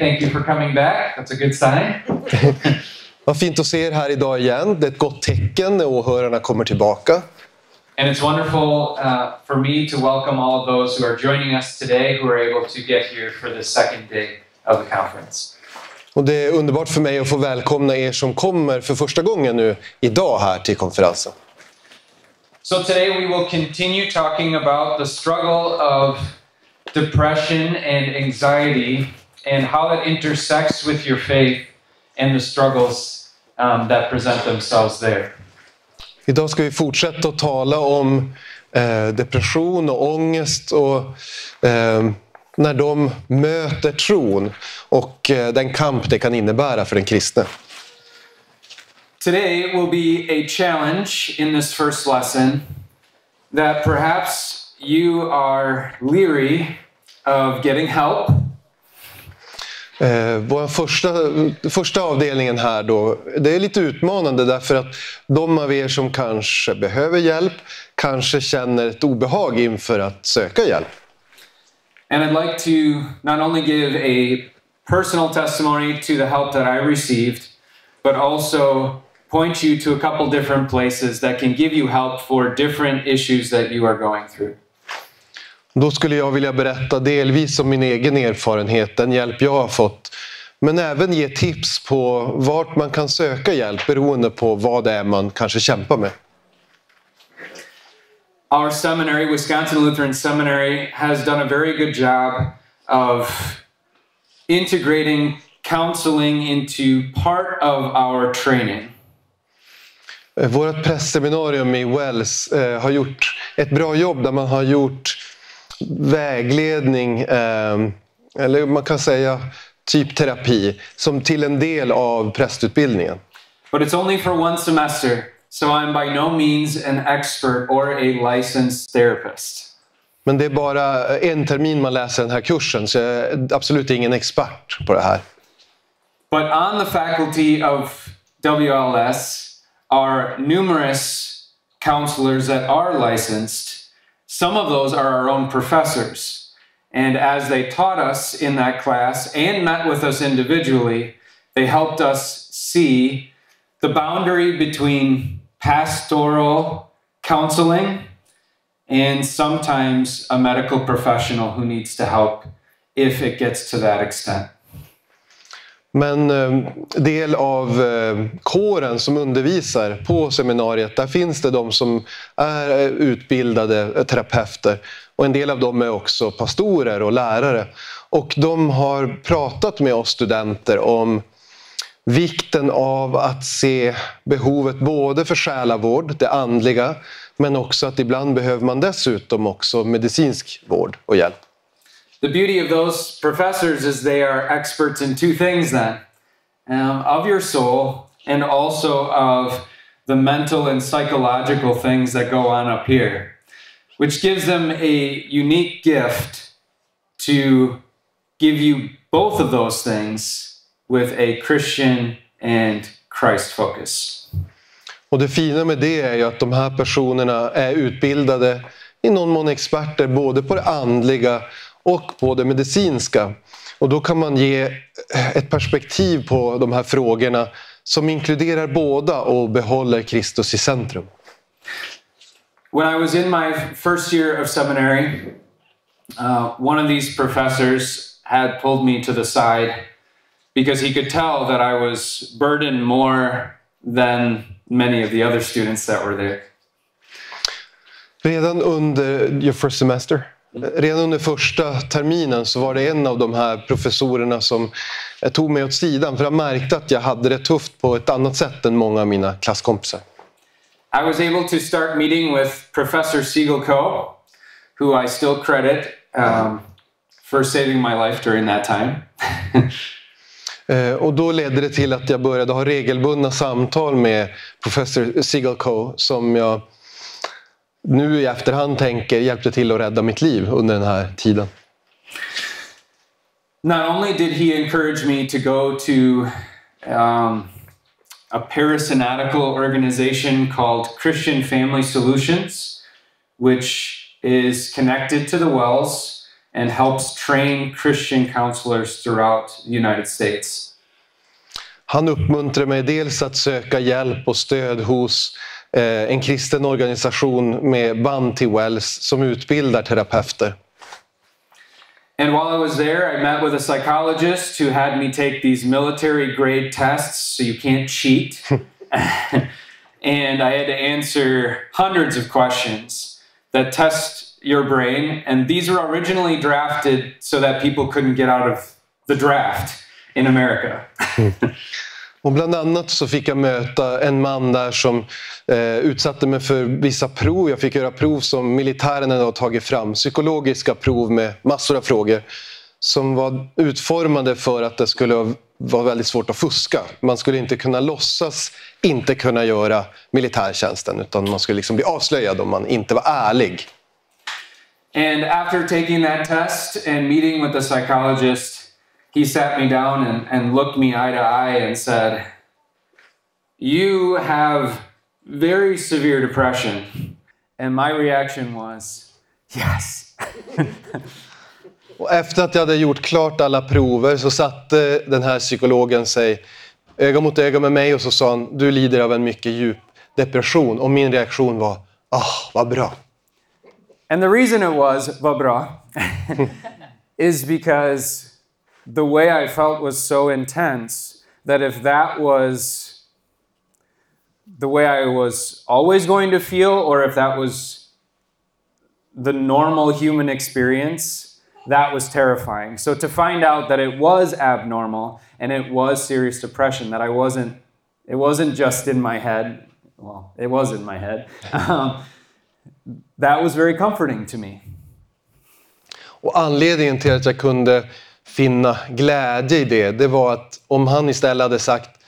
Thank you for coming back. That's a good sign. Vad fint att se er här idag igen. Det är ett gott tecken när åhörarna kommer tillbaka. And it's wonderful uh, for me to welcome all those who are joining us today who are able to get here for the second day of the conference. Och det är underbart för mig att få välkomna er som kommer för första gången nu idag här till konferensen. So today we will continue talking about the struggle of depression and anxiety and how it intersects with your faith and the struggles um, that present themselves there. Idag ska vi fortsätta att tala om eh, depression och ångest och eh, när de möter tron och eh, den kamp det kan innebära för den kristne. Today will be a challenge in this first lesson that perhaps you are leery of getting help Eh, vår första, första avdelningen här då, det är lite utmanande därför att de av er som kanske behöver hjälp kanske känner ett obehag inför att söka hjälp. And I'd like to not only give a personal testimony to the help that I received, but also point you to a couple different places that can give you help for different issues that you are going through. Då skulle jag vilja berätta delvis om min egen erfarenhet, den hjälp jag har fått. Men även ge tips på vart man kan söka hjälp beroende på vad det är man kanske kämpar med. Our seminary, Wisconsin Lutheran Seminary, has done a very good job of integrating counseling into part of our training. Vårt prästseminarium i Wells eh, har gjort ett bra jobb där man har gjort vägledning, eh, eller man kan säga typ terapi, som till en del av prästutbildningen. But it's only for one semester, so I'm by no means an expert or a licensed therapist. Men det är bara en termin man läser den här kursen, så jag är absolut ingen expert på det här. But on the faculty of WLS are numerous counselors that are licensed. Some of those are our own professors. And as they taught us in that class and met with us individually, they helped us see the boundary between pastoral counseling and sometimes a medical professional who needs to help if it gets to that extent. Men eh, del av eh, kåren som undervisar på seminariet, där finns det de som är eh, utbildade eh, terapeuter. Och en del av dem är också pastorer och lärare. Och de har pratat med oss studenter om vikten av att se behovet både för själavård, det andliga, men också att ibland behöver man dessutom också medicinsk vård och hjälp. The beauty of those professors is they are experts in two things then um, of your soul and also of the mental and psychological things that go on up here, which gives them a unique gift to give you both of those things with a Christian and Christ focus. Och det fina med det är ju att de här personerna är utbildade, i någon mån experter, både på det andliga och på det medicinska. Och då kan man ge ett perspektiv på de här frågorna som inkluderar båda och behåller Kristus i centrum. When I was in my first year of seminary, uh, one of these professors had pulled me to the side because he could tell that I was burdened more than many of the other students that were there. Redan under your first semester, redan under första terminen så var det en av de här professorerna som tog mig åt sidan för han märkte att jag hade det tufft på ett annat sätt än många av mina klasskompisar. I was able to start meeting with Professor Siegel Coe, who I still credit um, for saving my life during that time. Eh, Och då ledde det till att jag började ha regelbundna samtal med professor Siegel Coe som jag nu i efterhand tänker hjälpte till att rädda mitt liv under den här tiden. Not only did he encourage me to go to um, a parasynodical organization called Christian Family Solutions, which is connected to the Wells and helps train Christian counselors throughout the United States. Han uppmuntrar mig dels att söka hjälp och stöd hos Eh, en kristen organisation med band till Wells som utbildar terapeuter. And while I was there, I met with a psychologist who had me take these military grade tests so you can't cheat. and I had to answer hundreds of questions that test your brain. And these were originally drafted so that people couldn't get out of the draft in America. Och bland annat så fick jag möta en man där som eh, utsatte mig för vissa prov. Jag fick göra prov som militären hade tagit fram. Psykologiska prov med massor av frågor. Som var utformade för att det skulle vara väldigt svårt att fuska. Man skulle inte kunna låtsas inte kunna göra militärtjänsten. Utan man skulle liksom bli avslöjad om man inte var ärlig. And after taking that test and meeting with the psychologist he sat me down and, and looked me eye to eye and said, You have very severe depression. And my reaction was, Yes. Och efter att jag hade gjort klart alla prover så satte den här psykologen sig öga mot öga med mig och så sa han, du lider av en mycket djup depression. Och min reaktion var, ah, oh, vad bra. And the reason it was, vad bra, is because the way I felt was so intense that if that was the way I was always going to feel, or if that was the normal human experience, that was terrifying. So to find out that it was abnormal and it was serious depression, that I wasn't, it wasn't just in my head, well, it was in my head, um, that was very comforting to me. Och anledningen till att jag kunde finna glädje i det, det var att om han istället hade sagt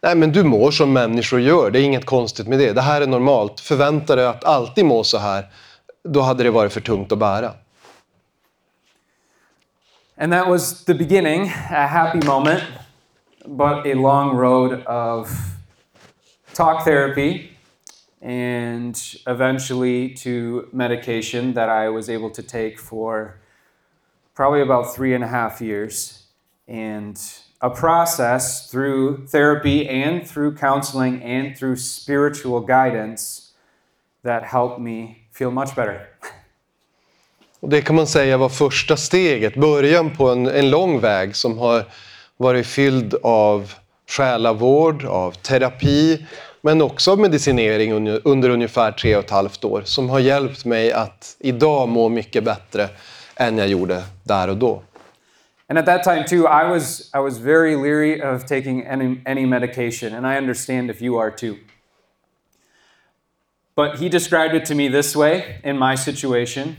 Nej men du mår som människor gör, det är inget konstigt med det. Det här är normalt. Förvänta dig att alltid må så här. Då hade det varit för tungt att bära. And that was the beginning, a happy moment, but a long road of talk therapy and eventually to medication that I was able to take for probably about three and a half years, and a process through therapy and through counseling and through spiritual guidance that helped me feel much better. Och det kan man säga var första steget, början på en, en lång väg som har varit fylld av själavård, av terapi, men också av medicinering under, under ungefär tre och ett halvt år som har hjälpt mig att idag må mycket bättre än jag gjorde där och då. And at that time too, I was I was very leery of taking any any medication, and I understand if you are too. But he described it to me this way in my situation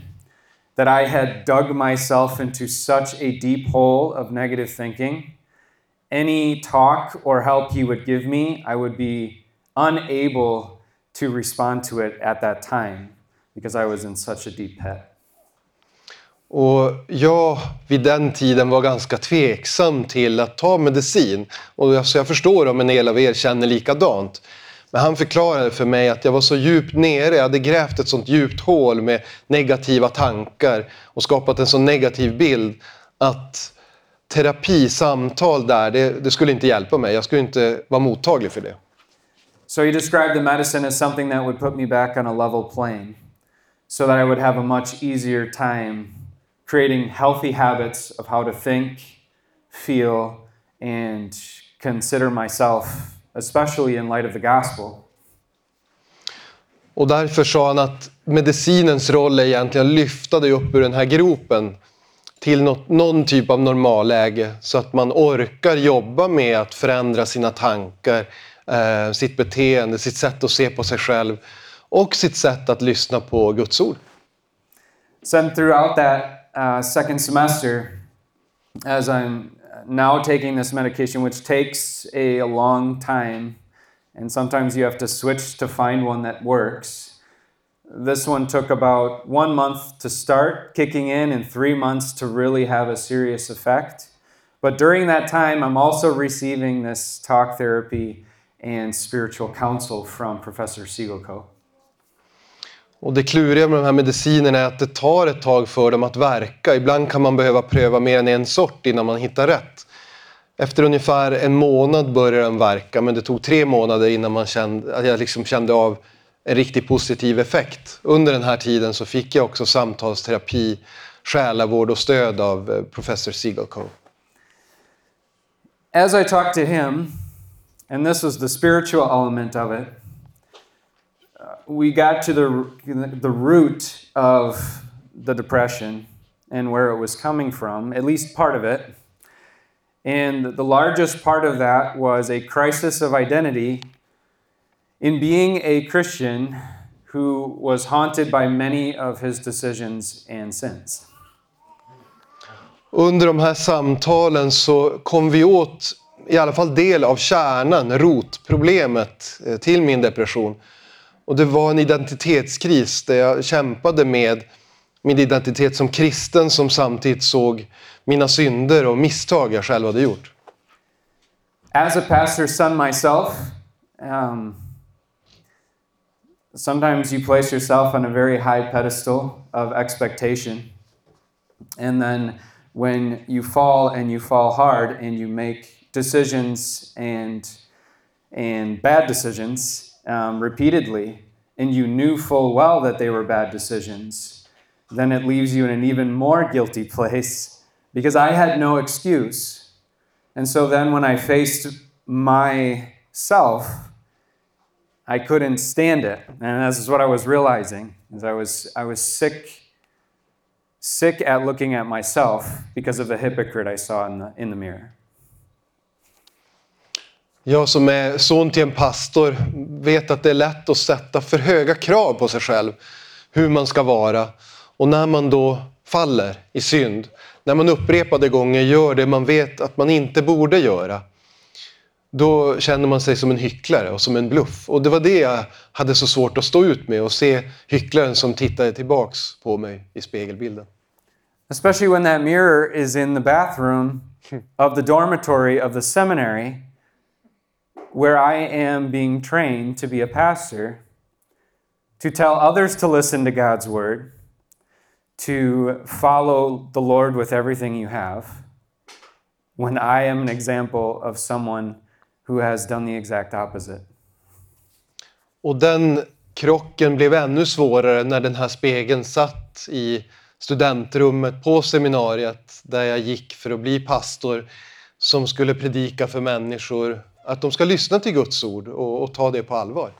that I had dug myself into such a deep hole of negative thinking. Any talk or help he would give me, I would be unable to respond to it at that time because I was in such a deep pit. Och jag vid den tiden var ganska tveksam till att ta medicin. Och alltså jag förstår om en del av er känner likadant. Men han förklarade för mig att jag var så djupt nere, jag hade grävt ett sånt djupt hål med negativa tankar och skapat en så negativ bild att terapisamtal där, det, det skulle inte hjälpa mig. Jag skulle inte vara mottaglig för det. So du described the medicine as something that would put me back on a level plane so that I would have a much easier time creating healthy habits of how to think, feel, and consider myself, especially in light of the gospel. Och därför sa han att medicinens roll är egentligen att lyfta dig upp ur den här gropen till något, någon typ av normalläge så att man orkar jobba med att förändra sina tankar, eh, sitt beteende, sitt sätt att se på sig själv och sitt sätt att lyssna på Guds ord. Sen throughout that uh, second semester, as I'm now taking this medication, which takes a, long time, and sometimes you have to switch to find one that works. This one took about one month to start kicking in and three months to really have a serious effect. But during that time, I'm also receiving this talk therapy and spiritual counsel from Professor Siegelko. Och det kluriga med de här medicinerna är att det tar ett tag för dem att verka. Ibland kan man behöva pröva mer än en sort innan man hittar rätt. Efter ungefär en månad började den verka men det tog tre månader innan man kände, att jag liksom kände av en riktigt positiv effekt. Under den här tiden så fick jag också samtalsterapi, själavård och stöd av eh, professor Siegelko. As I talked to him, and this was the spiritual element of it, we got to the, the root of the depression and where it was coming from, at least part of it. And the largest part of that was a crisis of identity in being a Christian who was haunted by many of his decisions and sins. Under de här samtalen så kom vi åt i alla fall del av kärnan, rotproblemet eh, till min depression. Och det var en identitetskris där jag kämpade med min identitet som kristen som samtidigt såg mina synder och misstag jag själv hade gjort. As a pastor's son myself, um, sometimes you place yourself on a very high pedestal of expectation. And then when you fall and you fall hard and you make decisions and, and bad decisions um, repeatedly, and you knew full well that they were bad decisions, then it leaves you in an even more guilty place because I had no excuse. And so then when I faced myself, I couldn't stand it. And this is what I was realizing is I was I was sick sick at looking at myself because of the hypocrite I saw in the in the mirror. Jag som är son till en pastor vet att det är lätt att sätta för höga krav på sig själv. Hur man ska vara. Och när man då faller i synd, när man upprepade gånger gör det man vet att man inte borde göra, då känner man sig som en hycklare och som en bluff. Och det var det jag hade så svårt att stå ut med och se hycklaren som tittade tillbaks på mig i spegelbilden. Especially when that mirror is in the bathroom of the dormitory of the seminary where I am being trained to be a pastor, to tell others to listen to God's word, to follow the Lord with everything you have, when I am an example of someone who has done the exact opposite. Och den krocken blev ännu svårare när den här spegeln satt i studentrummet på seminariet där jag gick för att bli pastor som skulle predika för människor att de ska lyssna till Guds ord och, och ta det på allvar.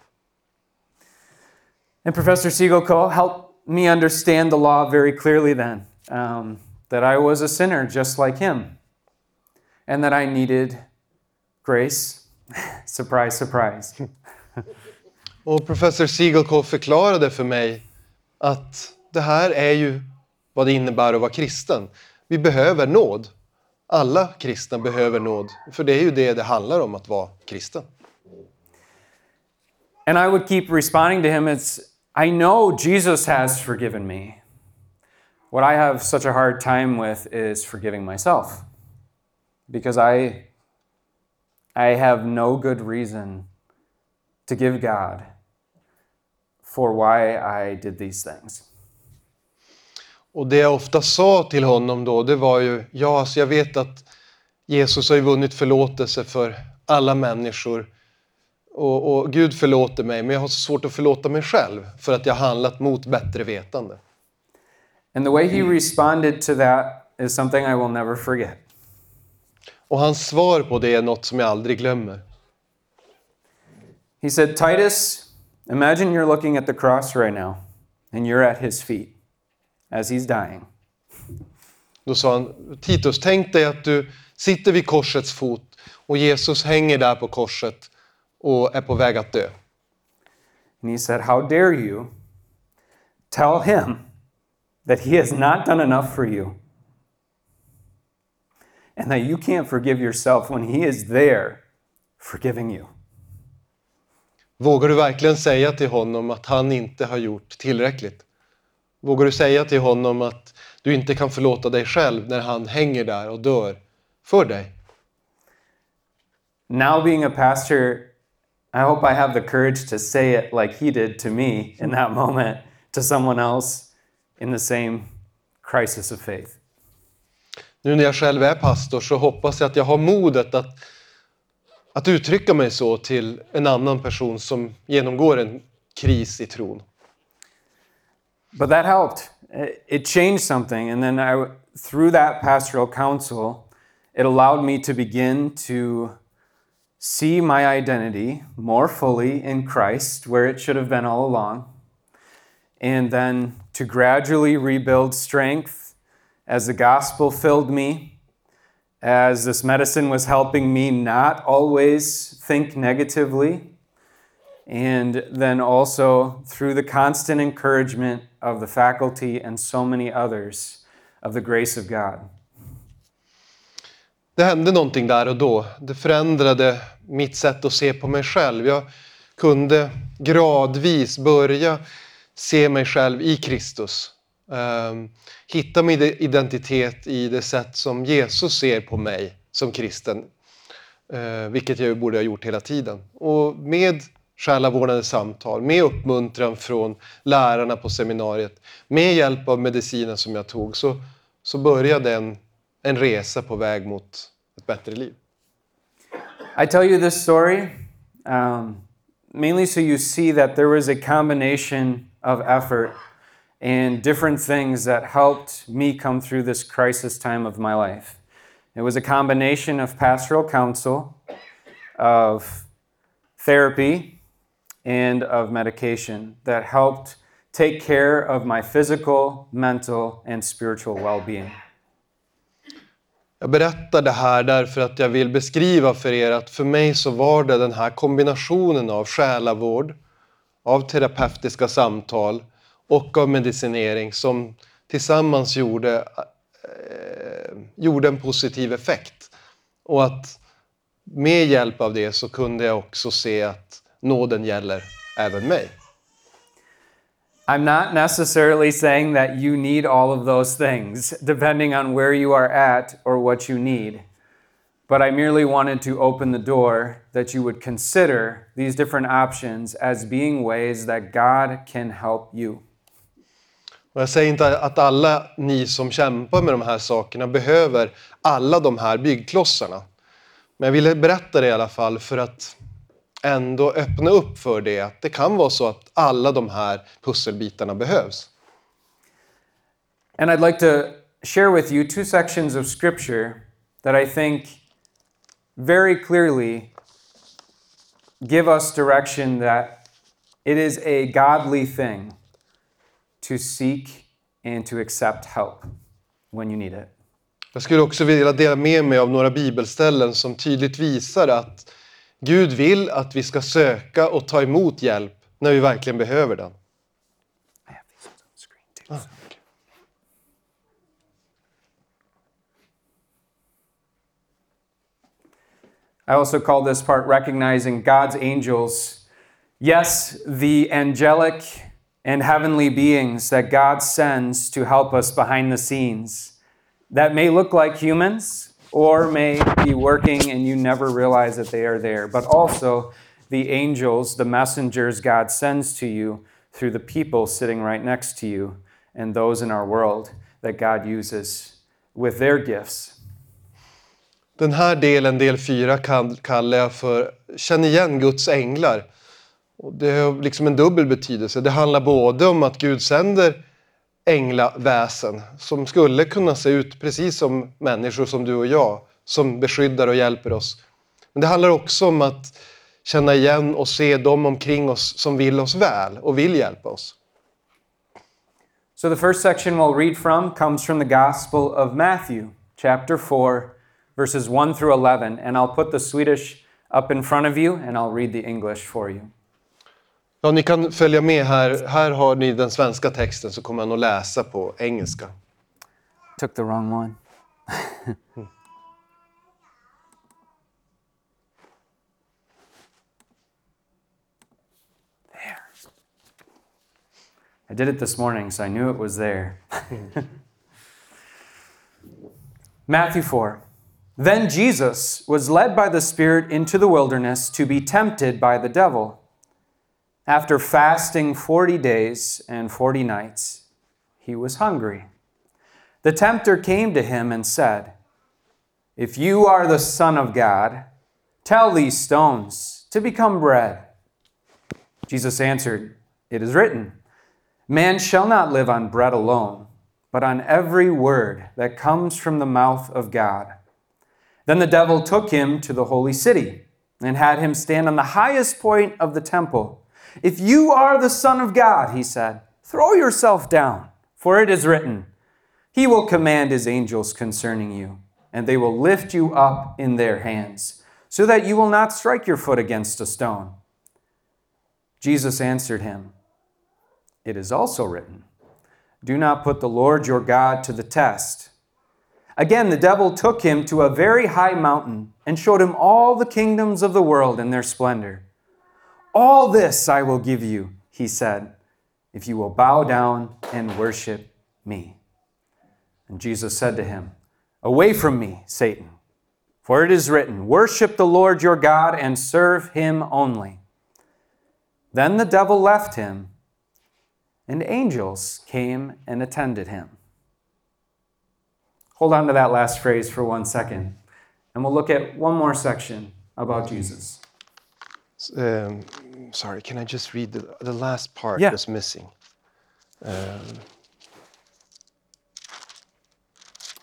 And Professor Siegel Cole helped me understand the law very clearly then um, that I was a sinner just like him, and that I needed grace. surprise, surprise. Och professor Siegelkopf förklarade för mig att det här är ju vad det innebär att vara kristen. Vi behöver nåd. Alla kristna behöver nåd, för det är ju det det handlar om att vara kristen. And I would keep responding to him as I know Jesus has forgiven me. What I have such a hard time with is forgiving myself. Because I I have no good reason to give God for why I did these things. Och det jag ofta sa till honom då, det var ju, ja, så jag vet att Jesus har ju vunnit förlåtelse för alla människor. Och, och Gud förlåter mig, men jag har så svårt att förlåta mig själv för att jag handlat mot bättre vetande. And the way he responded to that is something I will never forget. Och hans svar på det är något som jag aldrig glömmer. He said, Titus, imagine you're looking at the cross right now, and you're at his feet as he's dying. Då sa han, Titus, tänk dig att du sitter vid korsets fot och Jesus hänger där på korset och är på väg att dö. And he said, How dare you tell him that he has not done enough for you? And that you can't forgive yourself when he is there forgiving you. Vågar du verkligen säga till honom att han inte har gjort tillräckligt? Vågar du säga till honom att du inte kan förlåta dig själv när han hänger där och dör för dig? Now, being a pastor, I hope I have the courage to say it like he did to me in that moment to someone else in the same crisis of faith. Nu när jag själv är pastor så hoppas jag att jag har modet att, att uttrycka mig så till en annan person som genomgår en kris i tron. But that helped. It changed something. And then I, through that pastoral counsel, it allowed me to begin to see my identity more fully in Christ, where it should have been all along. And then to gradually rebuild strength as the gospel filled me, as this medicine was helping me not always think negatively, and then also through the constant encouragement of the faculty and so many others of the grace of God. Det hände någonting där och då. Det förändrade mitt sätt att se på mig själv. Jag kunde gradvis börja se mig själv i Kristus. Ehm, hitta min identitet i det sätt som Jesus ser på mig som kristen. Eh, vilket jag borde ha gjort hela tiden. Och med själavårdande samtal, med uppmuntran från lärarna på seminariet, med hjälp av medicinen som jag tog, så, så började en, en resa på väg mot ett bättre liv. I tell you this story um, mainly so you see that there was a combination of effort and different things that helped me come through this crisis time of my life. It was a combination of pastoral counsel, of therapy, and of medication that helped take care of my physical, mental, and spiritual well being. Jag berättar det här därför att jag vill beskriva för er att för mig så var det den här kombinationen av själavård, av terapeutiska samtal och av medicinering som tillsammans gjorde, eh, gjorde en positiv effekt. Och att med hjälp av det så kunde jag också se att nåden gäller även mig. I'm not necessarily saying that you need all of those things, depending on where you are at or what you need. But I merely wanted to open the door that you would consider these different options as being ways that God can help you. Och jag säger inte att alla ni som kämpar med de här sakerna behöver alla de här byggklossarna. Men jag ville berätta det i alla fall för att ändå öppna upp för det. Att det kan vara så att alla de här pusselbitarna behövs. And I'd like to share with you two sections of scripture that I think very clearly give us direction that it is a godly thing to seek and to accept help when you need it. Jag skulle också vilja dela med mig av några bibelställen som tydligt visar att Gud vill att vi ska söka och ta emot hjälp när vi verkligen behöver den. Ah, I also call this part recognizing God's angels. Yes, the angelic and heavenly beings that God sends to help us behind the scenes that may look like humans or may be working and you never realize that they are there, but also the angels, the messengers God sends to you through the people sitting right next to you and those in our world that God uses with their gifts. Den här delen, del 4, kallar jag för Känn igen Guds änglar. Det har liksom en dubbel betydelse. Det handlar både om att Gud sänder änglaväsen som skulle kunna se ut precis som människor som du och jag som beskyddar och hjälper oss. Men det handlar också om att känna igen och se dem omkring oss som vill oss väl och vill hjälpa oss. So the first section we'll read from comes from the Gospel of Matthew, chapter 4, verses 1 through 11, and I'll put the Swedish up in front of you and I'll read the English for you. Ja, ni kan följa med här. Här har ni den svenska texten så kommer han att läsa på engelska. Took the wrong one. there. I did it this morning, so I knew it was there. Matthew 4. Then Jesus was led by the Spirit into the wilderness to be tempted by the devil. After fasting 40 days and 40 nights, he was hungry. The tempter came to him and said, If you are the Son of God, tell these stones to become bread. Jesus answered, It is written, Man shall not live on bread alone, but on every word that comes from the mouth of God. Then the devil took him to the holy city and had him stand on the highest point of the temple. If you are the Son of God, he said, throw yourself down, for it is written, He will command His angels concerning you, and they will lift you up in their hands, so that you will not strike your foot against a stone. Jesus answered him, It is also written, Do not put the Lord your God to the test. Again, the devil took him to a very high mountain and showed him all the kingdoms of the world in their splendor. All this I will give you, he said, if you will bow down and worship me. And Jesus said to him, Away from me, Satan, for it is written, Worship the Lord your God and serve him only. Then the devil left him, and angels came and attended him. Hold on to that last phrase for one second, and we'll look at one more section about Jesus. Um, sorry, can I just read the, the last part Yeah. was missing? Um,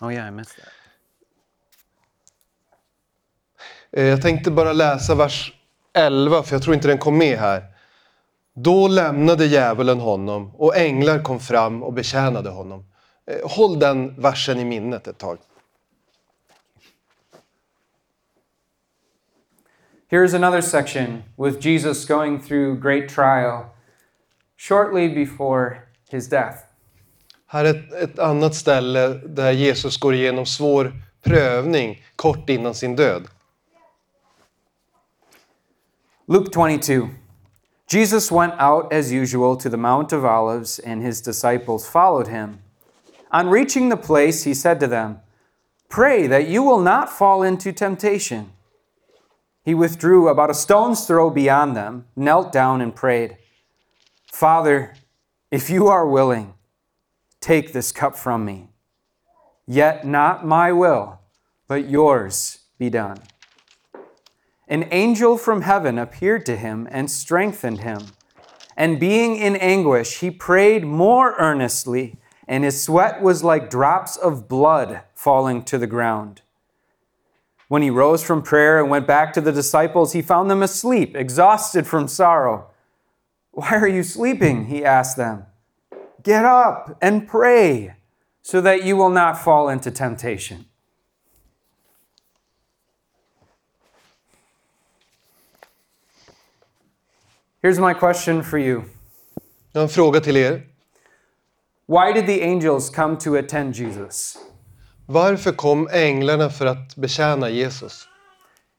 Oh, yeah, I missed that. eh, jag tänkte bara läsa vers 11, för jag tror inte den kom med här. Då lämnade djävulen honom och änglar kom fram och betjänade honom. Eh, Håll den versen i minnet ett tag. Here's another section with Jesus going through great trial shortly before his death. Här är ett, ett annat ställe där Jesus går igenom svår prövning kort innan sin död. Luke 22. Jesus went out as usual to the Mount of Olives, and his disciples followed him. On reaching the place, he said to them, Pray that you will not fall into temptation. He withdrew about a stone's throw beyond them, knelt down, and prayed, Father, if you are willing, take this cup from me. Yet not my will, but yours be done. An angel from heaven appeared to him and strengthened him. And being in anguish, he prayed more earnestly, and his sweat was like drops of blood falling to the ground. When he rose from prayer and went back to the disciples, he found them asleep, exhausted from sorrow. Why are you sleeping? He asked them. Get up and pray so that you will not fall into temptation. Here's my question for you Jag har en fråga till er. Why did the angels come to attend Jesus? Varför kom änglarna för att betjäna Jesus?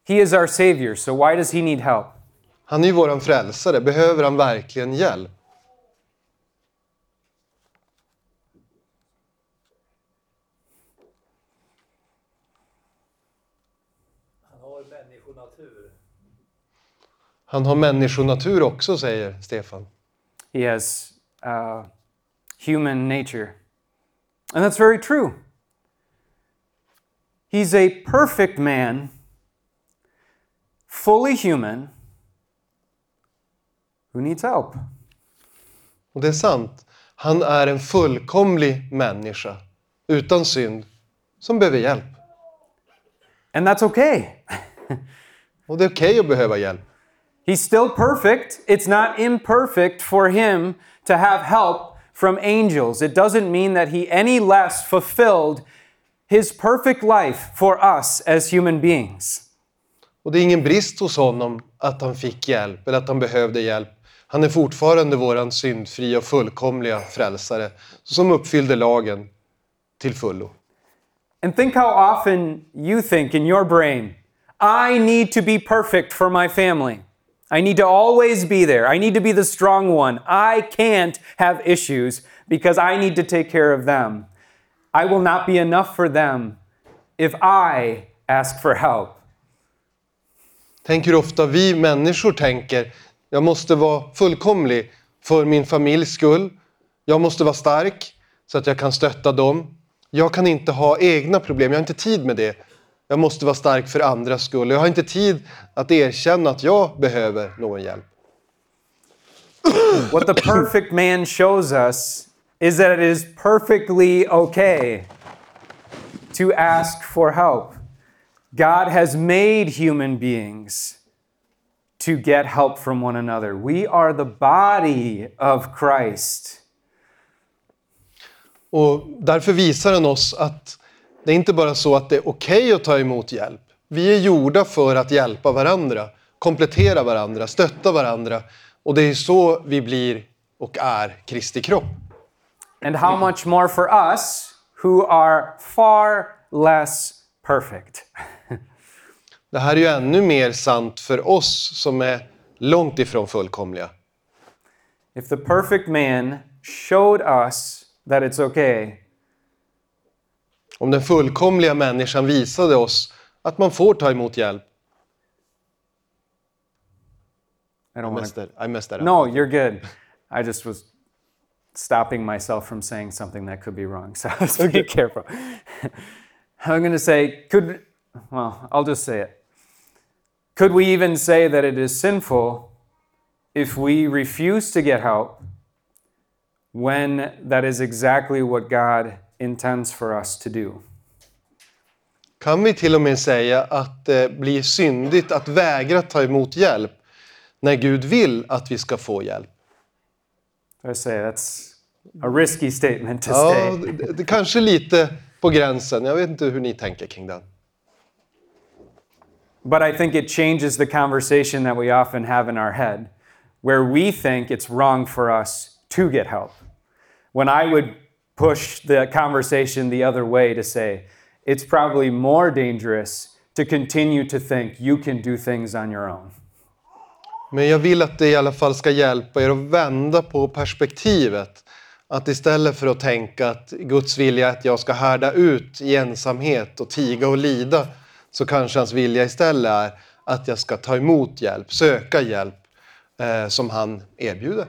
He is our Savior, so why does he need help? Han är ju våran frälsare. Behöver han verkligen hjälp? Han har människonatur. Han har människonatur också, säger Stefan. He has uh, human nature. And that's very true. He's a perfect man, fully human, who needs help. Och det är sant. Han är en fullkomlig människa, utan synd, som behöver hjälp. And that's okay. Och det är okej att behöva hjälp. He's still perfect. It's not imperfect for him to have help from angels. It doesn't mean that he any less fulfilled his perfect life for us as human beings. Och det är ingen brist hos honom att han fick hjälp eller att han behövde hjälp. Han är fortfarande våran syndfria och fullkomliga frälsare som uppfyllde lagen till fullo. And think how often you think in your brain, I need to be perfect for my family. I need to always be there. I need to be the strong one. I can't have issues because I need to take care of them. I will not be enough for them if I ask for help. Tänk hur ofta vi människor tänker Jag måste vara fullkomlig för min familjs skull. Jag måste vara stark så att jag kan stötta dem. Jag kan inte ha egna problem, jag har inte tid med det. Jag måste vara stark för andras skull. Jag har inte tid att erkänna att jag behöver någon hjälp. What the perfect man shows us is that it is perfectly okay to ask for help. God has made human beings to get help from one another. We are the body of Christ. Och därför visar den oss att det är inte bara så att det är okej okay att ta emot hjälp. Vi är gjorda för att hjälpa varandra, komplettera varandra, stötta varandra. Och det är så vi blir och är Kristi kropp. And how much more for us who are far less perfect. Det här är ju ännu mer sant för oss som är långt ifrån fullkomliga. If the perfect man showed us that it's okay. Om den fullkomliga människan visade oss att man får ta emot hjälp. I don't messed that, I messed that up. No, you're good. I just was stopping myself from saying something that could be wrong. So I was be careful. I'm going to say, could, well, I'll just say it. Could we even say that it is sinful if we refuse to get help when that is exactly what God intends for us to do? Kan vi till och med säga att eh, det blir syndigt att vägra ta emot hjälp när Gud vill att vi ska få hjälp? I say that's a risky statement to ja, say. Det, det kanske lite på gränsen. Jag vet inte hur ni tänker kring den. But I think it changes the conversation that we often have in our head, where we think it's wrong for us to get help. When I would push the conversation the other way to say, it's probably more dangerous to continue to think you can do things on your own. Men jag vill att det i alla fall ska hjälpa er att vända på perspektivet. Att istället för att tänka att Guds vilja är att jag ska härda ut i ensamhet och tiga och lida så kanske hans vilja istället är att jag ska ta emot hjälp, söka hjälp eh, som han erbjuder.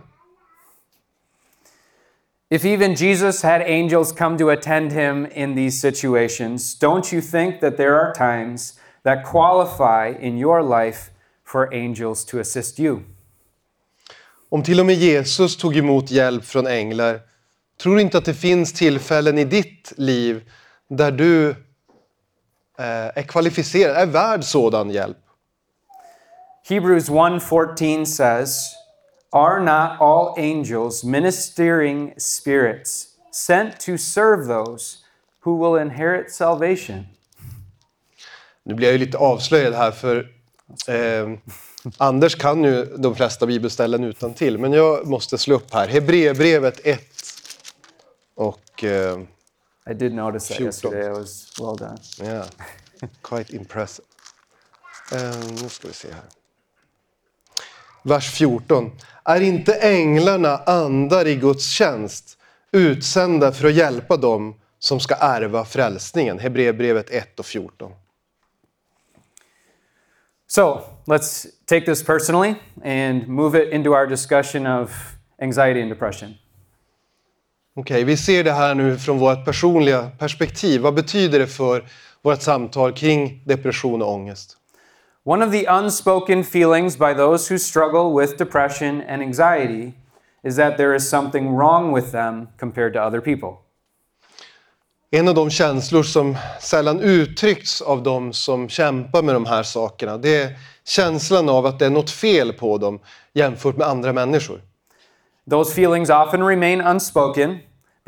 If even Jesus had angels come to attend him in these situations, don't you think that there are times that qualify in your life for angels to assist you? Om till och med Jesus tog emot hjälp från änglar, tror du inte att det finns tillfällen i ditt liv där du eh, är kvalificerad, är värd sådan hjälp? Hebrews 1:14 says, Are not all angels ministering spirits sent to serve those who will inherit salvation? Nu blir jag ju lite avslöjad här för eh, Anders kan ju de flesta bibelställen utan till, men jag måste slå upp här. Hebreerbrevet 1 och... Eh, I did notice that 14. yesterday. I was well done. Yeah, quite impressive. Eh, nu ska vi se här. Vers 14. Är inte änglarna andar i Guds tjänst, utsända för att hjälpa dem som ska ärva frälsningen? Hebreerbrevet 1 och 14. So let's take this personally and move it into our discussion of anxiety and depression. Okej, vi ser det här nu från vårt personliga perspektiv. Vad betyder det för vårt samtal kring depression och ångest? One of the unspoken feelings by those who struggle with depression and anxiety is that there is something wrong with them compared to other people. En av de känslor som sällan uttrycks av de som kämpar med de här sakerna, det är känslan av att det är något fel på dem jämfört med andra människor. Those feelings often remain unspoken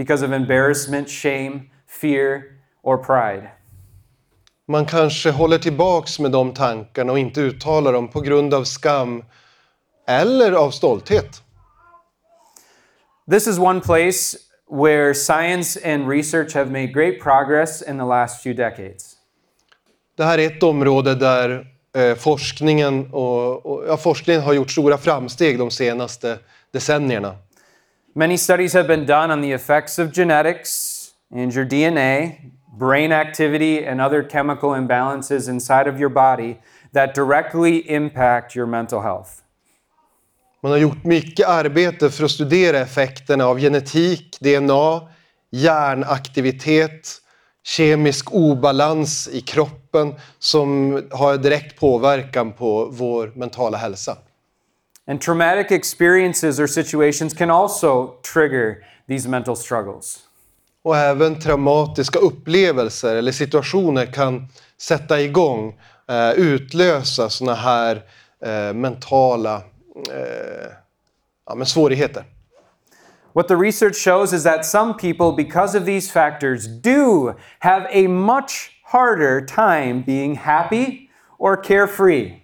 because of embarrassment, shame, fear, or pride. Man kanske håller tillbaks med de tankarna och inte uttalar dem på grund av skam eller av stolthet. This is one place where science and research have made great progress in the last few decades. Det här är ett område där eh, forskningen, och, och, ja, forskningen har gjort stora framsteg de senaste decennierna. Many studies have been done on the effects of genetics and your DNA, brain activity, and other chemical imbalances inside of your body that directly impact your mental health. Man har gjort mycket arbete för att studera effekterna av genetik, DNA, hjärnaktivitet, kemisk obalans i kroppen som har direkt påverkan på vår mentala hälsa. And traumatic experiences or situations can also trigger these mental struggles. Och även traumatiska upplevelser eller situationer kan sätta igång, eh, utlösa här eh, mentala eh, ja, men svårigheter. What the research shows is that some people, because of these factors, do have a much harder time being happy or carefree.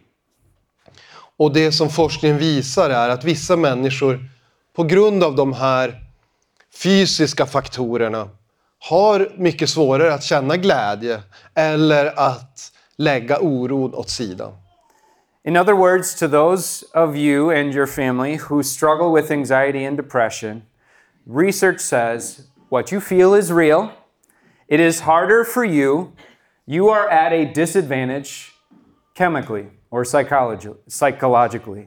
Och det som forskningen visar är att vissa människor på grund av de här fysiska faktorerna har mycket svårare att känna glädje eller att lägga oron åt sidan. In other words, to those of you and your family who struggle with anxiety and depression, research says what you feel is real. It is harder for you. You are at a disadvantage chemically or psychologi- psychologically.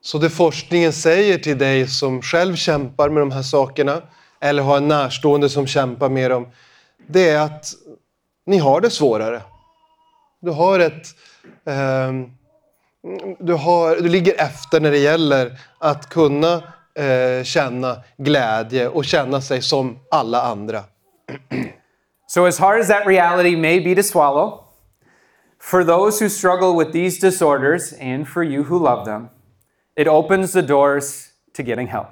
Så det forskningen säger till dig som själv kämpar med de här sakerna eller har en närstående som kämpar med dem, det är att ni har det svårare. Du har ett... ehm, du, har, du ligger efter när det gäller att kunna eh, känna glädje och känna sig som alla andra. So, as hard as that reality may be to swallow, for those who struggle with these disorders and for you who love them, it opens the doors to getting help.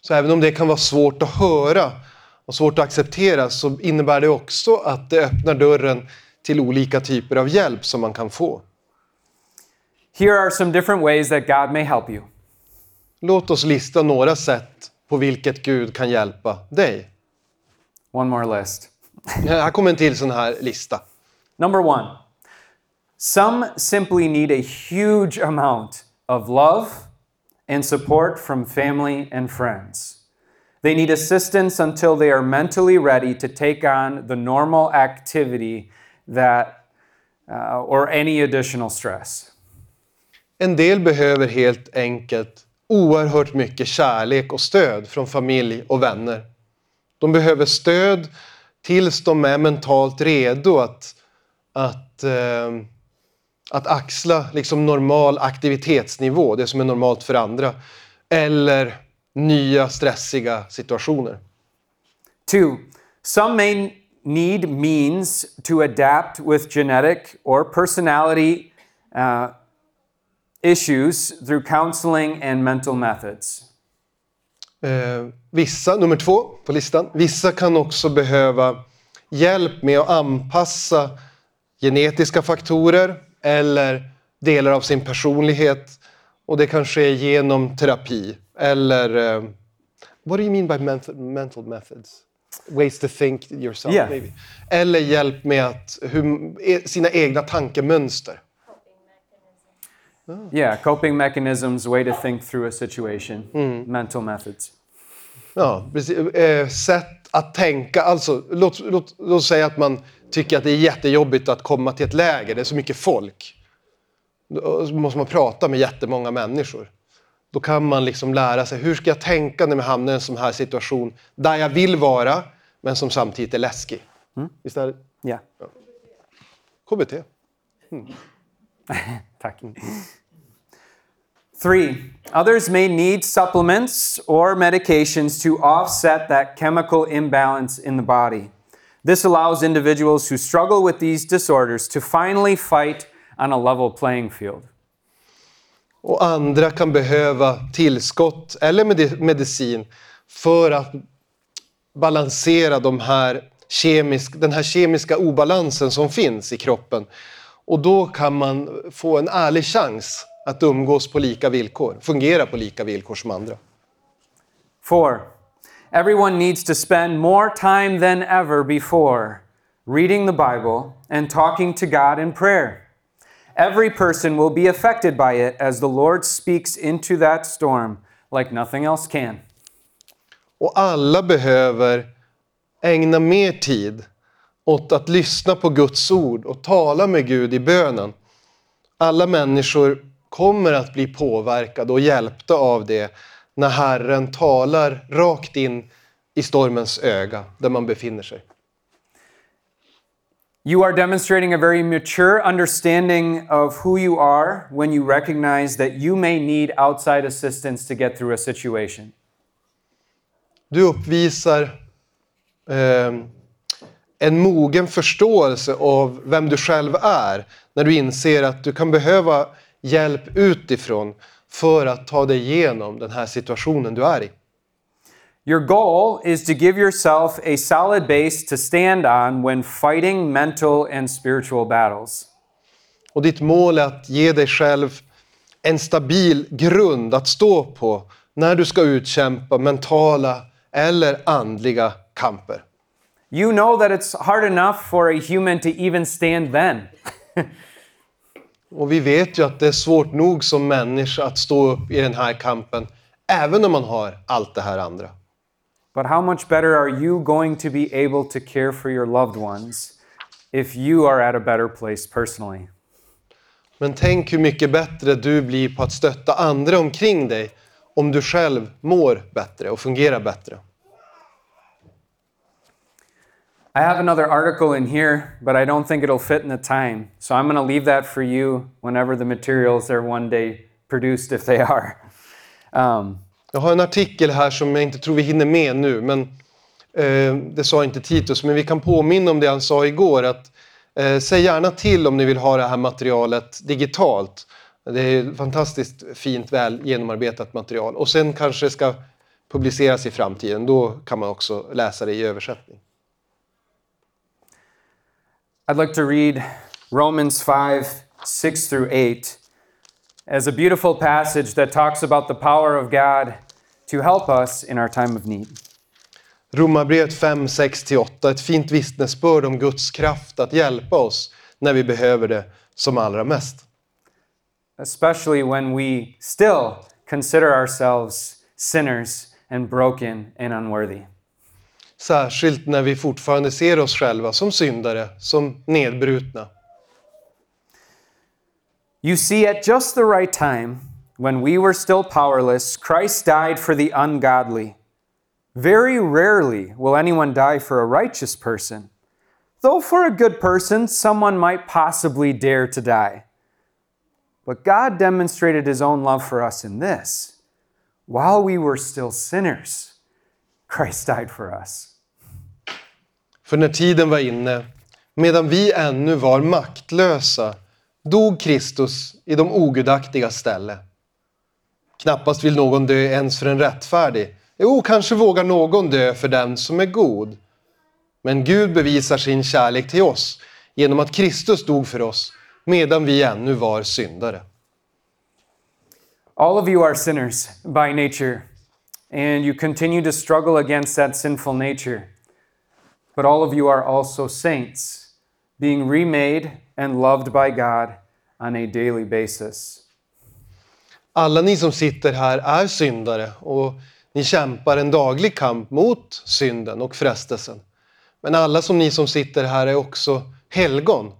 Så även om det kan vara svårt att höra och svårt att acceptera så innebär det också att det öppnar dörren till olika typer av hjälp som man kan få. Here are some different ways that God may help you. Låt oss lista några sätt på vilket Gud kan hjälpa dig. One more list. Här kommer en till sån här lista. Number one, some simply need a huge amount of love and support from family and friends. They need assistance until they are mentally ready to take on the normal activity that uh, or any additional stress. En del behöver helt enkelt oerhört mycket kärlek och stöd från familj och vänner. De behöver stöd tills de är mentalt redo att, att, eh, att axla liksom normal aktivitetsnivå, det som är normalt för andra. Eller nya stressiga situationer. Two, some may need means to adapt with genetic or personality uh, issues through counseling and mental methods. Eh, vissa, nummer två på listan, vissa kan också behöva hjälp med att anpassa genetiska faktorer eller delar av sin personlighet. Och det kan ske genom terapi eller... Eh, what do you mean by mental, methods? Ways to think yourself Yeah. maybe. Eller hjälp med att, hur, e- sina egna tankemönster. Yeah, coping mechanisms, way to think through a situation, mental methods. Ja, precis. Eh, sätt att tänka. Alltså, låt, låt, låt säga att man tycker att det är jättejobbigt att komma till ett läger. Det är så mycket folk. Då måste man prata med jättemånga människor. Då kan man liksom lära sig hur ska jag tänka när jag hamnar i en sån här situation där jag vill vara men som samtidigt är läskig. Visst är det Yeah. KBT? Tack. Three, others may need supplements or medications to offset that chemical imbalance in the body. This allows individuals who struggle with these disorders to finally fight on a level playing field. Och andra kan behöva tillskott eller medi- medicin för att balansera de här kemisk, den här kemiska obalansen som finns i kroppen. Och då kan man få en ärlig chans att umgås på lika villkor, fungera på lika villkor som andra. Four, everyone needs to spend more time than ever before reading the Bible and talking to God in prayer. Every person will be affected by it as the Lord speaks into that storm like nothing else can. Och alla behöver ägna mer tid åt att lyssna på Guds ord och tala med Gud i bönen. Alla människor kommer att bli påverkade och hjälpta av det när Herren talar rakt in i stormens öga där man befinner sig. You are demonstrating a very mature understanding of who you are when you recognize that you may need outside assistance to get through a situation. Du uppvisar eh, en mogen förståelse av vem du själv är när du inser att du kan behöva hjälp utifrån för att ta dig igenom den här situationen du är i. Your goal is to give yourself a solid base to stand on when fighting mental and spiritual battles. Och ditt mål är att ge dig själv en stabil grund att stå på när du ska utkämpa mentala eller andliga kamper. You know that it's hard enough for a human to even stand then. Och vi vet ju att det är svårt nog som människa att stå upp i den här kampen, även om man har allt det här andra. But how much better are you going to be able to care for your loved ones if you are at a better place personally? Men tänk hur mycket bättre du blir på att stötta andra omkring dig om du själv mår bättre och fungerar bättre. I have another article in here, but I don't think it'll fit in the time. So I'm going to leave that for you whenever the materials are one day produced, if they are. Um, Jag har en artikel här som jag inte tror vi hinner med nu, men eh, det sa inte Titus, men vi kan påminna om det han sa igår. att eh, Säg gärna till om ni vill ha det här materialet digitalt. Det är fantastiskt fint, väl genomarbetat material. Och sen kanske det ska publiceras i framtiden. Då kan man också läsa det i översättning. I'd like to read Romans 5 6 through 8 as a beautiful passage that talks about the power of God to help us in our time of need. Romarbrevet 5, 6-8, ett fint vittnesbörd om Guds kraft att hjälpa oss när vi behöver det som allra mest. Especially when we still consider ourselves sinners and broken and unworthy. Särskilt när vi fortfarande ser oss själva som syndare, som nedbrutna. You see, at just the right time, when we were still powerless, Christ died for the ungodly. Very rarely will anyone die for a righteous person, though for a good person, someone might possibly dare to die. But God demonstrated his own love for us in this while we were still sinners, Christ died for us. För när tiden var inne, medan vi ännu var maktlösa, dog Kristus i de ogudaktigas ställe. Knappast vill någon dö ens för en rättfärdig. Jo, kanske vågar någon dö för den som är god. Men Gud bevisar sin kärlek till oss genom att Kristus dog för oss medan vi ännu var syndare. All of you are sinners by nature, and you continue to struggle against that sinful nature. But all of you are also saints, being remade and loved by God on a daily basis. Alla ni som sitter här är syndare och ni kämpar en daglig kamp mot synden och frestelsen. Men alla som ni som sitter här är också helgon.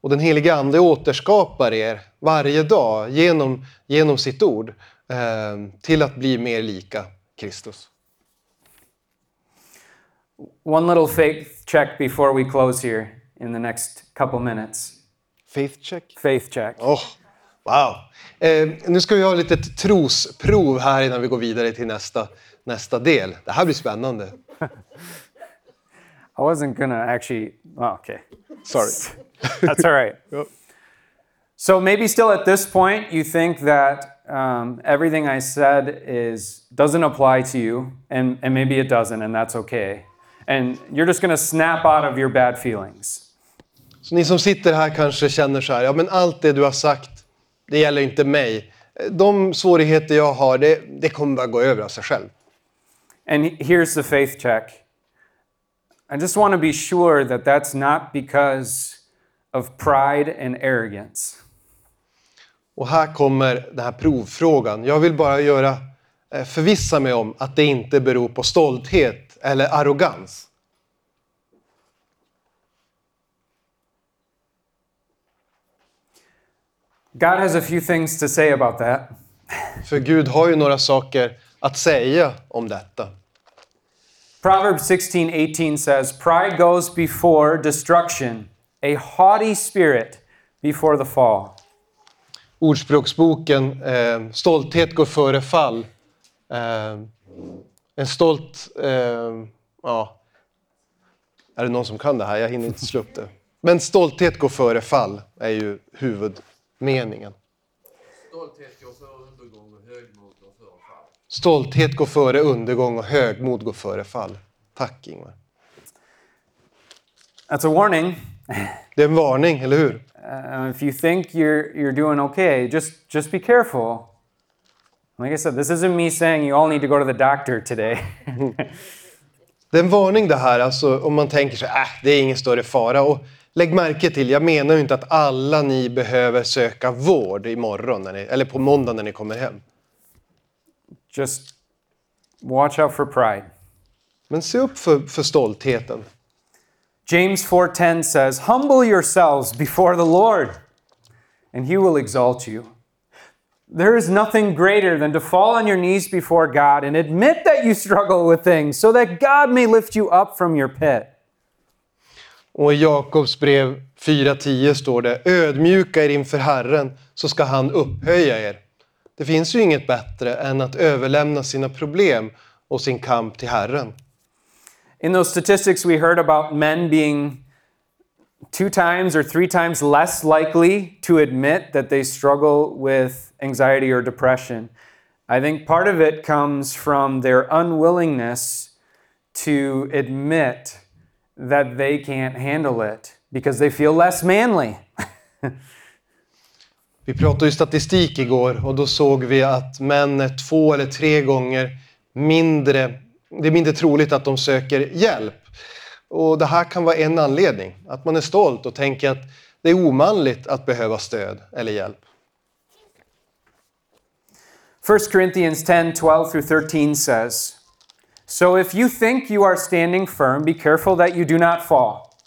Och den helige Ande återskapar er varje dag genom, genom sitt ord eh, till att bli mer lika Kristus. One little faith check before we close here in the next couple minutes. Faith check. Faith check. Oh, wow! Eh, nu ska vi ha lite trosprov här innan vi går vidare till nästa, nästa del. Det här blir spännande. I wasn't gonna actually. Oh, okay. Sorry. That's all right. So maybe still at this point you think that um, everything I said is doesn't apply to you, and, and maybe it doesn't, and that's okay. And you're just gonna snap out of your bad feelings. Så ni som sitter här kanske känner så här, ja men allt det du har sagt, det gäller inte mig. De svårigheter jag har, det, det kommer bara gå över av sig själv. And here's the faith check. I just want to be sure that that's not because of pride and arrogance. Och här kommer den här provfrågan. Jag vill bara göra, eh, förvissa mig om att det inte beror på stolthet eller arrogans. God has a few things to say about that. För Gud har ju några saker att säga om detta. Proverbs 16:18 says, "Pride goes before destruction, a haughty spirit before the fall." Ordspråksboken, eh, stolthet går före fall. Eh, en stolt... Eh, ja. Är det någon som kan det här? Jag hinner inte slå upp det. Men stolthet går före fall är ju huvudmeningen. Stolthet går före undergång och högmod går före fall. Stolthet går före undergång och högmod går före fall. Tack Ingvar. That's a warning. Det är en varning, eller hur? Uh, if you think you're you're doing okay, just just be careful. Like I said, this isn't me saying you all need to go to the doctor today. Det är en varning det här, alltså, om man tänker sig äh, det är ingen större fara. Och lägg märke till, jag menar ju inte att alla ni behöver söka vård imorgon, när ni, eller på måndag när ni kommer hem. just watch out for pride. Men se upp för, för stoltheten. James 4:10 says, "Humble yourselves before the Lord, and he will exalt you." There is nothing greater than to fall on your knees before God and admit that you struggle with things so that God may lift you up from your pit. Och i Jakobs brev 4.10 står det Ödmjuka er inför Herren så ska han upphöja er. Det finns ju inget bättre än att överlämna sina problem och sin kamp till Herren. In those statistics we heard about men being two times or three times less likely to admit that they struggle with anxiety or depression. I think part of it comes from their unwillingness to admit that they can't handle it because they feel less manly. Vi pratade ju statistik igår och då såg vi att män är två eller tre gånger mindre, det är mindre troligt att de söker hjälp. Och det här kan vara en anledning, att man är stolt och tänker att det är omanligt att behöva stöd eller hjälp. 1 Corinthians 10 12 through 13 says, So if you think you are standing firm, be careful that you do not fall.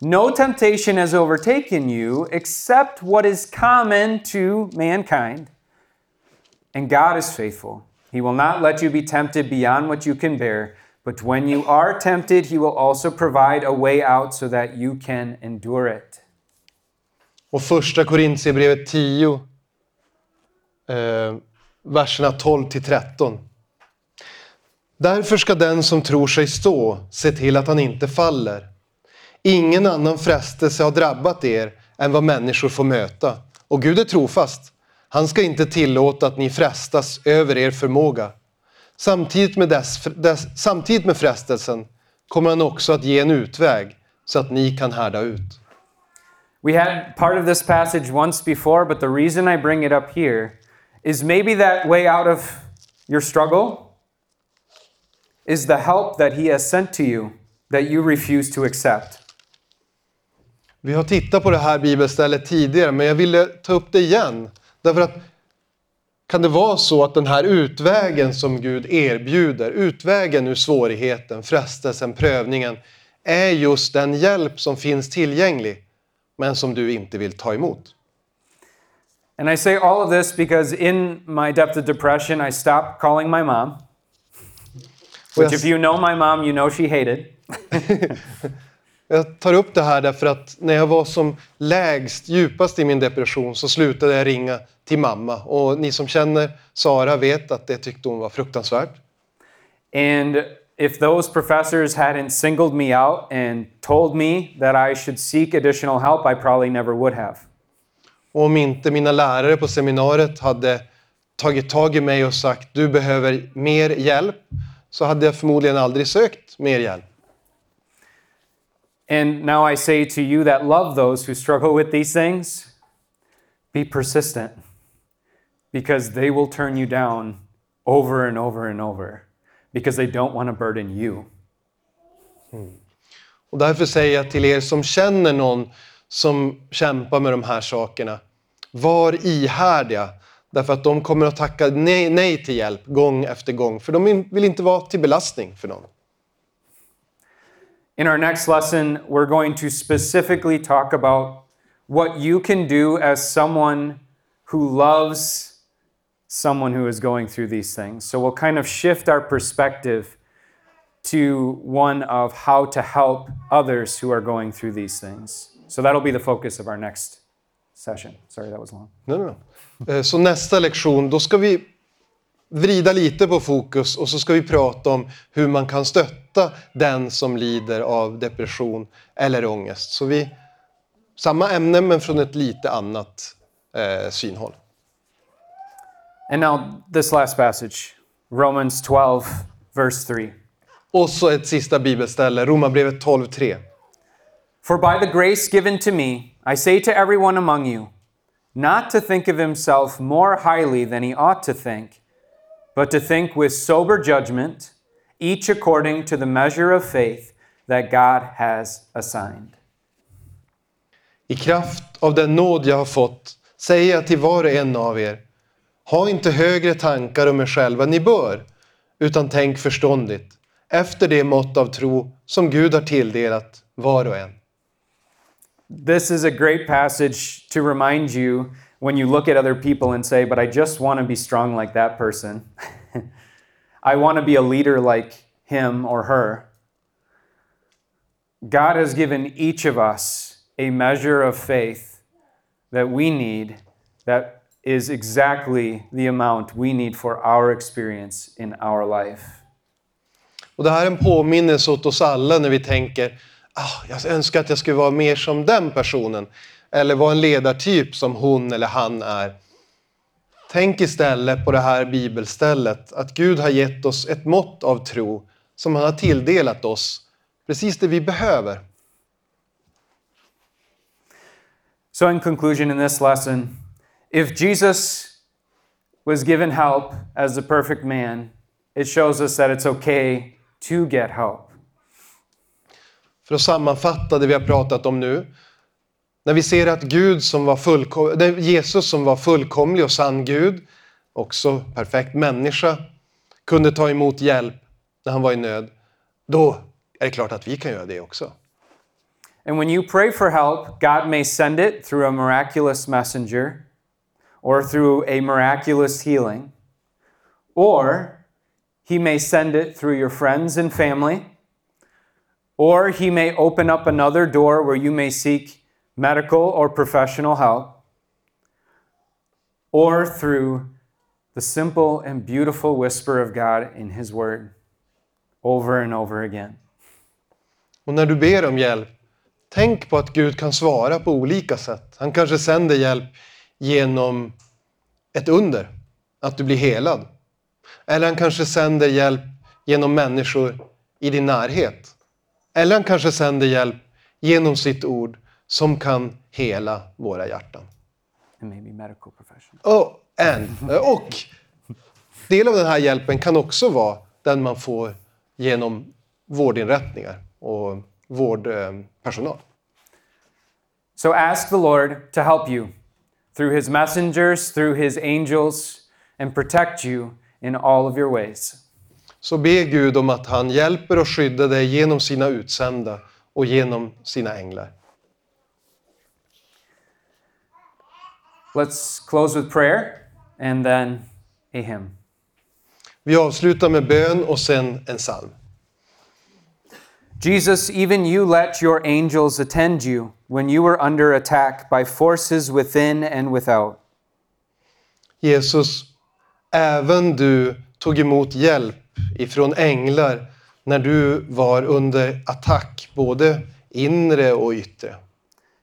No temptation has overtaken you except what is common to mankind. And God is faithful. He will not let you be tempted beyond what you can bear, but when you are tempted, He will also provide a way out so that you can endure it. Och första Korintierbrevet 10, eh, verserna 12 till 13. Därför ska den som tror sig stå se till att han inte faller. Ingen annan frestelse har drabbat er än vad människor får möta. Och Gud är trofast. Han ska inte tillåta att ni frestas över er förmåga. Samtidigt med, dess, dess, samtidigt med frestelsen kommer han också att ge en utväg så att ni kan härda ut. We had part of this passage once before, but the reason I bring it up here is maybe that way out of your struggle is the help that He has sent to you that you refuse to accept. Vi har tittat på det här bibelstället tidigare, men jag ville ta upp det igen. Därför att kan det vara så att den här utvägen som Gud erbjuder, utvägen ur svårigheten, frestelsen, prövningen, är just den hjälp som finns tillgänglig, men som du inte vill ta emot? And I say all of this because in my depth of depression, I stopped calling my mom. Which, if you know my mom, you know she hated. Jag tar upp det här därför att när jag var som lägst, djupast i min depression så slutade jag ringa till mamma. Och ni som känner Sara vet att det tyckte hon var fruktansvärt. And if those professors hadn't singled me out and told me that I should seek additional help, I probably never would have. Och om inte mina lärare på seminariet hade tagit tag i mig och sagt du behöver mer hjälp så hade jag förmodligen aldrig sökt mer hjälp. And now I say to you that love those who struggle with these things, be persistent because they will turn you down over and over and over because they don't want to burden you. Och därför säger jag till er som känner någon som kämpar med de här sakerna, var ihärdiga. Därför att de kommer att tacka nej, nej till hjälp gång efter gång, för de vill inte vara till belastning för någon. In our next lesson, we're going to specifically talk about what you can do as someone who loves someone who is going through these things. So we'll kind of shift our perspective to one of how to help others who are going through these things. So that'll be the focus of our next session. Sorry, that was long. Nej, nej, nej. Eh, Så nästa lektion, då ska vi vrida lite på fokus och så ska vi prata om hur man kan stötta den som lider av depression eller ångest. Så vi, samma ämne men från ett lite annat eh, synhåll. And now, this last passage Romans 12, verse 3. Och så ett sista bibelställe, Romarbrevet 12.3. For by the grace given to me, I say to everyone among you, not to think of himself more highly than he ought to think, but to think with sober judgment, each according to the measure of faith that God has assigned. I kraft av den nåd jag har fått säger jag till var och en av er, ha inte högre tankar om er själva än ni bör, utan tänk förståndigt, efter det mått av tro som Gud har tilldelat var och en. This is a great passage to remind you when you look at other people and say, But I just want to be strong like that person. I want to be a leader like him or her. God has given each of us a measure of faith that we need that is exactly the amount we need for our experience in our life. Och det här är en påminnelse åt oss alla när vi tänker, ah, jag önskar att jag skulle vara mer som den personen. Eller vara en ledartyp som hon eller han är. Tänk istället på det här bibelstället, att Gud har gett oss ett mått av tro som han har tilldelat oss, precis det vi behöver. So, in conclusion, in this lesson, if Jesus was given help as the perfect man, it shows us that it's okay to get help. För att sammanfatta det vi har pratat om nu. När vi ser att Gud som var fullkom- Jesus som var fullkomlig och sann Gud, också perfekt människa, kunde ta emot hjälp när han var i nöd. Då är det klart att vi kan göra det också. And when you pray for help, God may send it through a miraculous messenger or through a miraculous healing, or He may send it through your friends and family, or He may open up another door where you may seek medical or professional help, or through the simple and beautiful whisper of God in His Word over and over again. Och när du ber om hjälp, tänk på att Gud kan svara på olika sätt. Han kanske sänder hjälp genom ett under, att du blir helad. Eller han kanske sänder hjälp genom människor i din närhet. Eller han kanske sänder hjälp genom sitt ord som kan hela våra hjärtan. And maybe medical professional. Oh, and, och del av den här hjälpen kan också vara den man får genom vårdinrättningar och vårdpersonal. So ask the Lord to help you through his messengers, through his angels, and protect you in all of your ways. Så be Gud om att han hjälper och skyddar dig genom sina utsända och genom sina änglar. Let's close with prayer and then a hymn. Vi avslutar med bön och sen en psalm. Jesus, even you let your angels attend you when you were under attack by forces within and without. Jesus, även du tog emot hjälp ifrån änglar när du var under attack, både inre och yttre.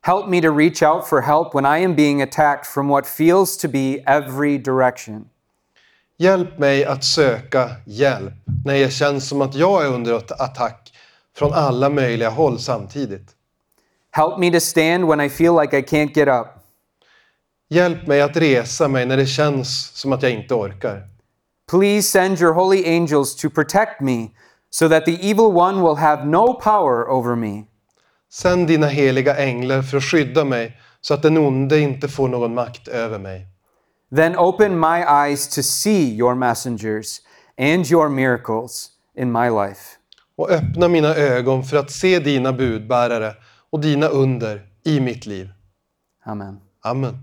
Help me to reach out for help when I am being attacked from what feels to be every direction. Hjälp mig att söka hjälp när det känns som att jag är under att- attack från alla möjliga håll samtidigt. Help me to stand when I feel like I can't get up. Hjälp mig att resa mig när det känns som att jag inte orkar. Please send your holy angels to protect me so that the evil one will have no power over me. Sänd dina heliga änglar för att skydda mig så att den onde inte får någon makt över mig. Then open my eyes to see your messengers and your miracles in my life. Och öppna mina ögon för att se dina budbärare och dina under i mitt liv. Amen. Amen.